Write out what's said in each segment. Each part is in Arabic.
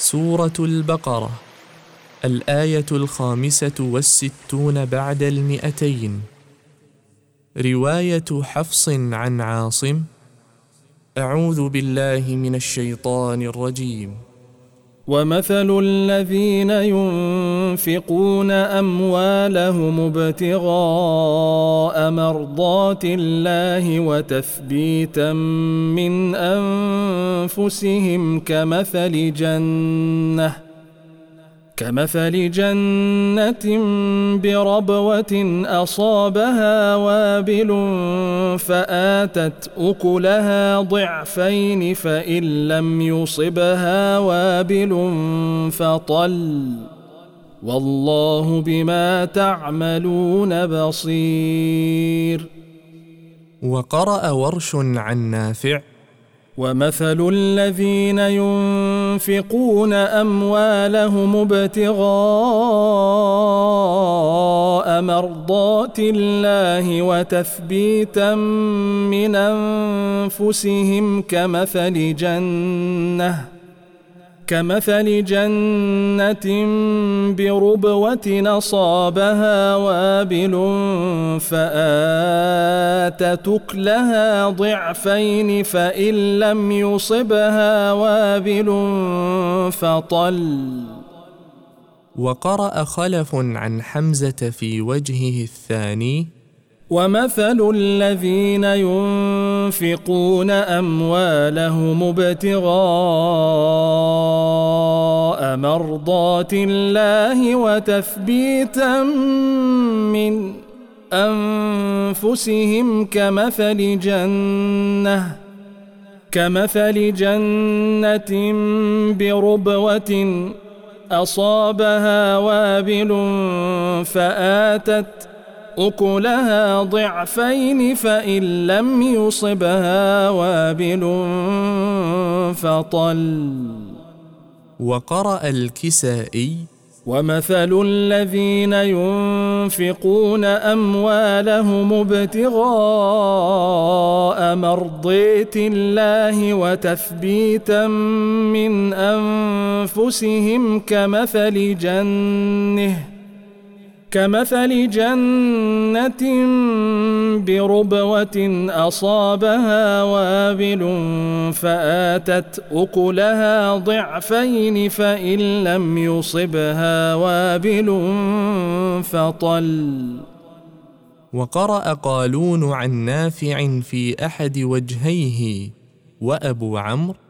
سورة البقرة الآية الخامسة والستون بعد المئتين. رواية حفص عن عاصم أعوذ بالله من الشيطان الرجيم. ومثل الذين ينفقون أموالهم ابتغاء مرضات الله وتثبيتا من أنفسهم كمثل جنة كمثل جنة بربوة أصابها وابل فآتت أكلها ضعفين فإن لم يصبها وابل فطل والله بما تعملون بصير. وقرأ ورش عن نافع. ومثل الذين ينفقون أموالهم ابتغاء مرضات الله وتثبيتا من أنفسهم كمثل جنة. كمثل جنة بربوة أصابها وابل فآتت أكلها ضعفين فإن لم يصبها وابل فطل. وقرأ خلف عن حمزة في وجهه الثاني ومثل الذين ينفقون أموالهم ابتغاء مرضات الله وتثبيتا من أنفسهم كمثل جنة كمثل جنة بربوة أصابها وابل فآتت أكلها ضعفين فإن لم يصبها وابل فطل. وقرأ الكسائي ومثل الذين ينفقون أموالهم ابتغاء مرضية الله وتثبيتا من أنفسهم كمثل جنه كمثل جنة بربوة أصابها وابل فآتت أكلها ضعفين فإن لم يصبها وابل فطل. وقرأ قالون عن نافع في أحد وجهيه وأبو عمرو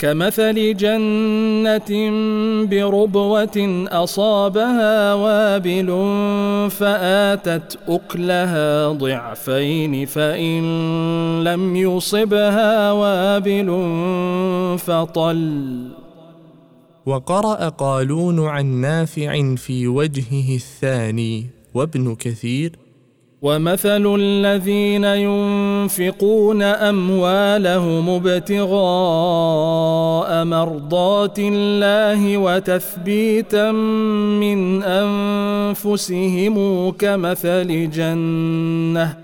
كمثل جنة بربوة أصابها وابل فآتت أكلها ضعفين فإن لم يصبها وابل فطل. وقرأ قالون عن نافع في وجهه الثاني وابن كثير ومثل الذين ينفقون أموالهم ابتغاء مرضات الله وتثبيتا من أنفسهم كمثل جنة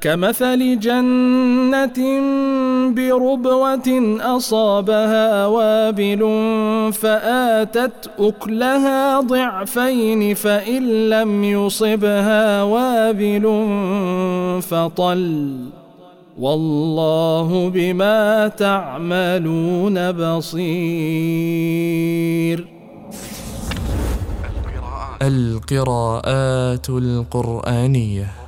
كمثل جنة بربوة أصابها وابل فآتت أكلها ضعفين فإن لم يصبها وابل فطل والله بما تعملون بصير. القراءات القرآنية.